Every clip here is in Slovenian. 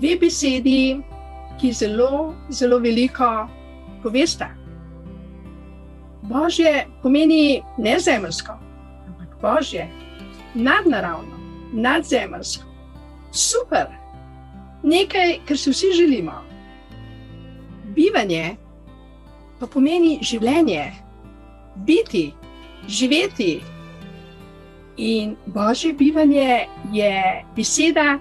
dve besedi, ki zelo, zelo veliko povesta. Božje pomeni ne zemljsko, ampak božje, nadnaravno, nadzemljsko, super, nekaj, kar si vsi želimo. Bivanje pa pomeni življenje, biti, živeti. In božje bivanje je beseda,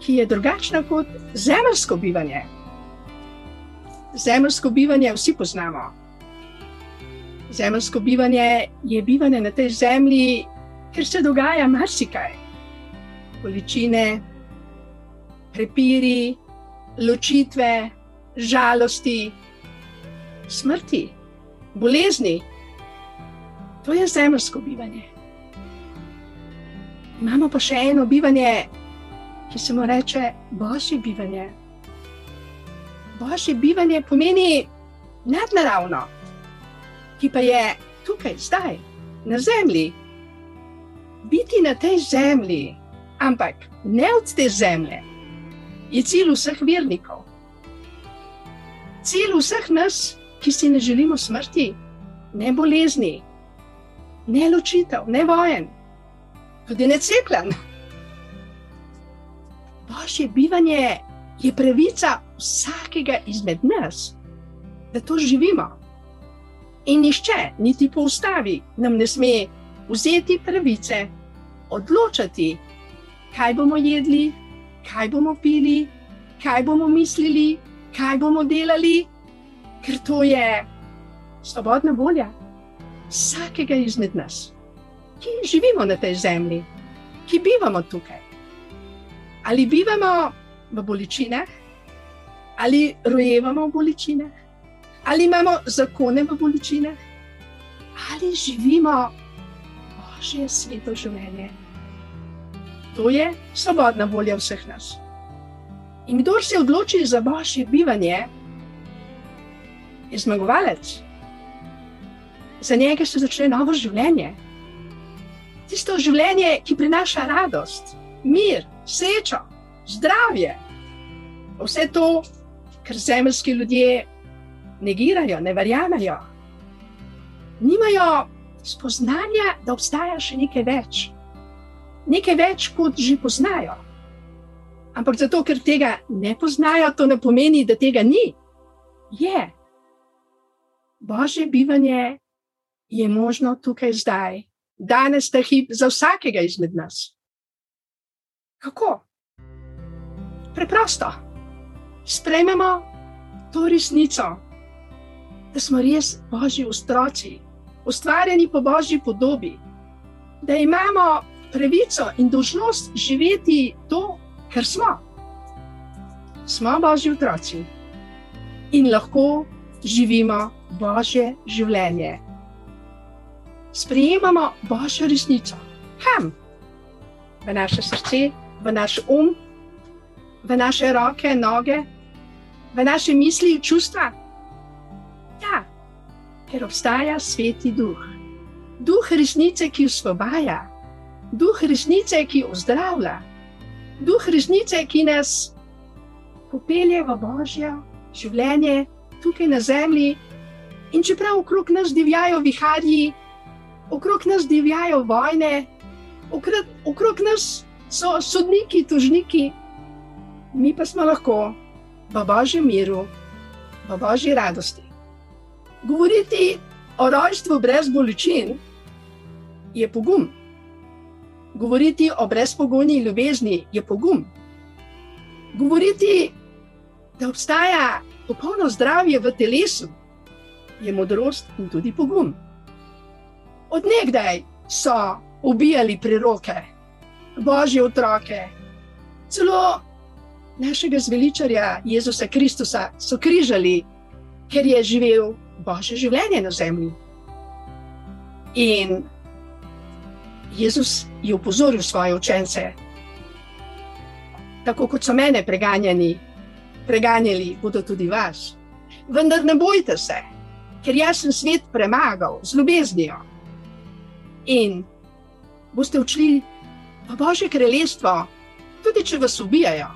ki je drugačna kot zemljsko bivanje. Zemljsko bivanje vsi poznamo. Zemljsko bivanje je bivanje na tej zemlji, ker se dogaja marsikaj. Količine, prepiri, ločitve, žalosti, smrti, bolezni. To je zemljsko bivanje. Imamo pa še eno bivanje, ki se mu reče božje bivanje. Božje bivanje pomeni nadnaravno, ki pa je tukaj, zdaj, na zemlji. Biti na tej zemlji, ampak ne od te zemlje, je cilj vseh vernikov. Cilj vseh nas, ki si ne želimo smrti, ne bolezni, ne ločitev, ne vojen, tudi ne cepljen. Božje bivanje je pravica vsakega izmed nas, da to živimo. In nišče, niti po ustavi, nam ne sme vzeti pravice, odločati, kaj bomo jedli, kaj bomo pili, kaj bomo mislili, kaj bomo delali, ker to je svobodna volja vsakega izmed nas, ki živimo na tej zemlji, ki bivamo tukaj ali bivamo v bolečinah, ali rojevamo v bolečinah, ali imamo zakone v bolečinah, ali živimo božje sveto življenje. To je svobodna volja vseh nas. In kdo se odloči za božje bivanje, je zmagovalec. Za njega se začne novo življenje. Tisto življenje, ki prinaša radost, mir, srečo, zdravje. Vse to, kar zemeljski ljudje negirajo, ne verjamejo. Nimajo spoznanja, da obstaja še nekaj več. Nekaj več, kot že poznajo. Ampak zato, ker tega ne poznajo, to ne pomeni, da tega ni. Je. Božje bivanje je možno tukaj zdaj, danes, ta hip, za vsakega izmed nas. Kako? Preprosto. Sprejmemo to resnico, da smo res božji otroci, ustvarjeni po božji podobi, da imamo pravico in dožnost živeti to, kar smo. Smo božji otroci in lahko živimo božje življenje. Sprejemamo božjo resnico. Kam? V naše srce, v naš um, v naše roke, noge, v naše misli in čustva? Ja, ker obstaja sveti duh. Duh resnice, ki usvobaja, duh resnice, ki ozdravlja, duh resnice, ki nas popelje v božje življenje tukaj na zemlji. In čeprav okrog nas divjajo viharji, okrog nas divjajo vojne, okrog, okrog nas so sodniki, tožniki, mi pa smo lahko v božjem miru, v božji radosti. Govoriti o rojstvu brez bolečin je pogum. Govoriti o brezpogojni ljubezni je pogum. Govoriti, da obstaja popolno zdravje v telesu, je modrost in tudi pogum. Odnegdaj so ubijali priroke božje otroke. Celo našega zveličarja Jezusa Kristusa so križali, ker je živel božje življenje na zemlji. In Jezus je upozoril svoje učence, tako kot so mene preganjali, preganjali bodo tudi vas. Vendar ne bojte se, ker jaz sem svet premagal z ljubeznijo. In boste odšli v Božje kraljestvo, tudi če vas ubijajo.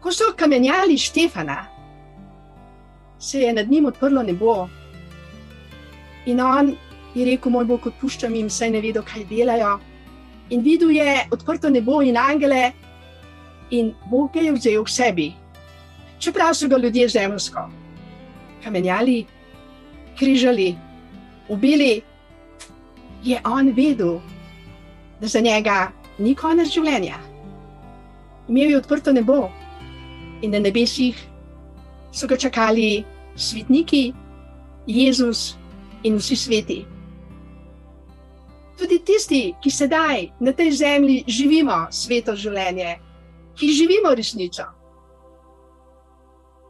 Ko so kamenjali Štefana, se je nad njim odprlo nebo. In on je rekel: Moj bog, odpuščam jim, saj ne vedo, kaj delajo. In videl je odprto nebo in angele, in Bog ga je vzel k sebi. Čeprav so ga ljudje zemljsko kamenjali, križali, ubili, je on vedel, da za njega ni konec življenja. Imel je odprto nebo in na nebesih so ga čakali svetniki, Jezus in vsi sveti. Tudi tisti, ki sedaj na tej zemlji živimo sveto življenje, ki živimo resnico.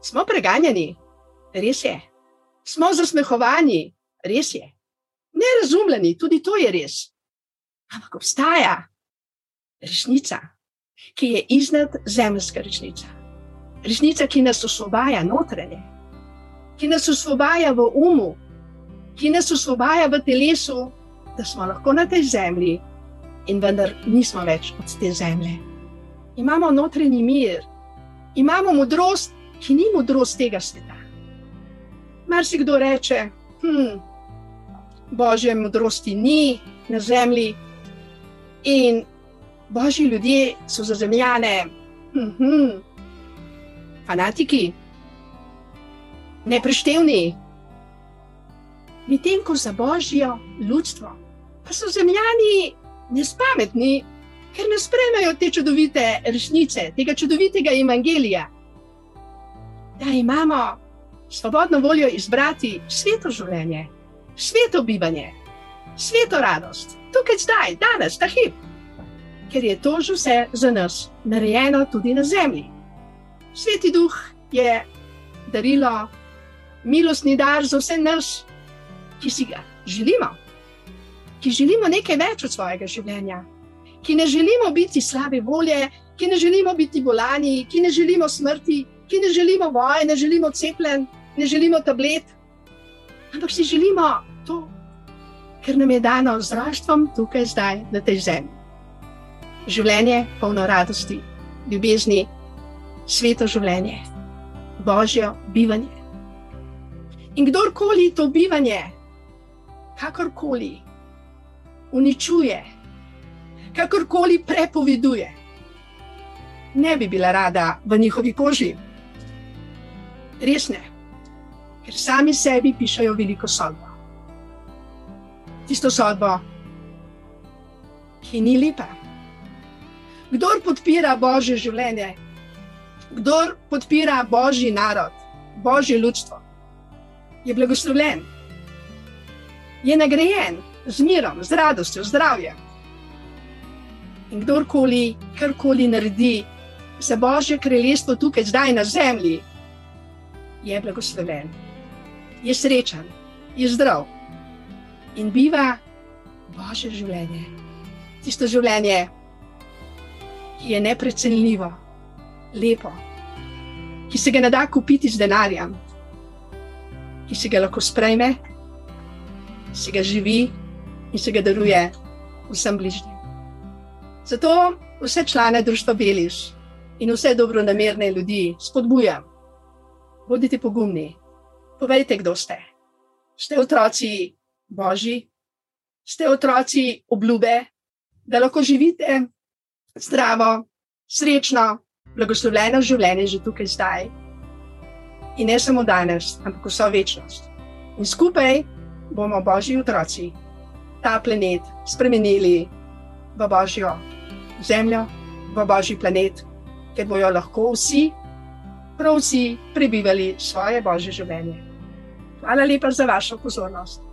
Smo preganjani, res je. Smo zasmehovani, res je. Nerazumljeni, tudi to je res. Ampak obstaja resnica, ki je iznad zemljska resnica. Resnica, ki nas osvobaja notranje, ki nas osvobaja v umu, ki nas osvobaja v telesu, da smo lahko na tej zemlji in vendar nismo več od te zemlje. Imamo notranji mir, imamo modrost, ki ni modrost tega sveta. Mar si kdo reče, hm, božje modrosti ni na zemlji in božji ljudje so zazemljane, hm, hm, fanatiki, nepreštevni. Medtem ko za božjo ljudstvo, pa so zemljani nespametni, ker ne sprejmejo te čudovite resnice, tega čudovitega evangelija. Da imamo svobodno voljo izbrati sveto življenje, sveto bivanje, sveto radost, tukaj zdaj, danes, ta hip. Ker je to že vse za nas narejeno tudi na zemlji. Sveti duh je darilo, milostni dar za vse nas, ki si ga želimo, ki želimo nekaj več od svojega življenja, ki ne želimo biti slabe volje, ki ne želimo biti bolani, ki ne želimo smrti, ki ne želimo voje, ne želimo cepljen, ne želimo tablet, ampak si želimo to, kar nam je dano z raštvom tukaj, zdaj, na tej zemlji. Življenje polno radosti, ljubezni sveto življenje, božjo bivanje. In kdorkoli to bivanje, kakorkoli uničuje, kakorkoli prepoveduje, ne bi bila rada v njihovi koži. Res ne, ker sami sebi pišajo veliko sodbo. Tisto sodbo, ki ni lepa. Kdor podpira božje življenje, Kdor podpira božji narod, božje ljudstvo, je blagoslovljen, je nagrajen z mirom, z radostjo, zdravjem. In kdorkoli, karkoli naredi za božje kraljestvo tukaj, zdaj na zemlji, je blagoslovljen, je srečen, je zdrav in biva božje življenje. Tisto življenje, ki je neprecenljivo lepo, ki se ga ne da kupiti z denarjem, ki se ga lahko sprejme, se ga živi in se ga daruje vsem bližnjim. Zato vse člane družstva Beliš in vse dobronamerne ljudi spodbujam, bodite pogumni, povejte, kdo ste. Ste otroci Božji, ste otroci obljube, da lahko živite zdravo, srečno, blagoslovljeno življenje že tukaj zdaj. In ne samo danes, ampak vso večnost. In skupaj bomo, božji otroci, ta planet spremenili v božjo zemljo, v božji planet, ker bojo lahko vsi, prav vsi, prebivali svoje božje življenje. Hvala lepa za vašo pozornost.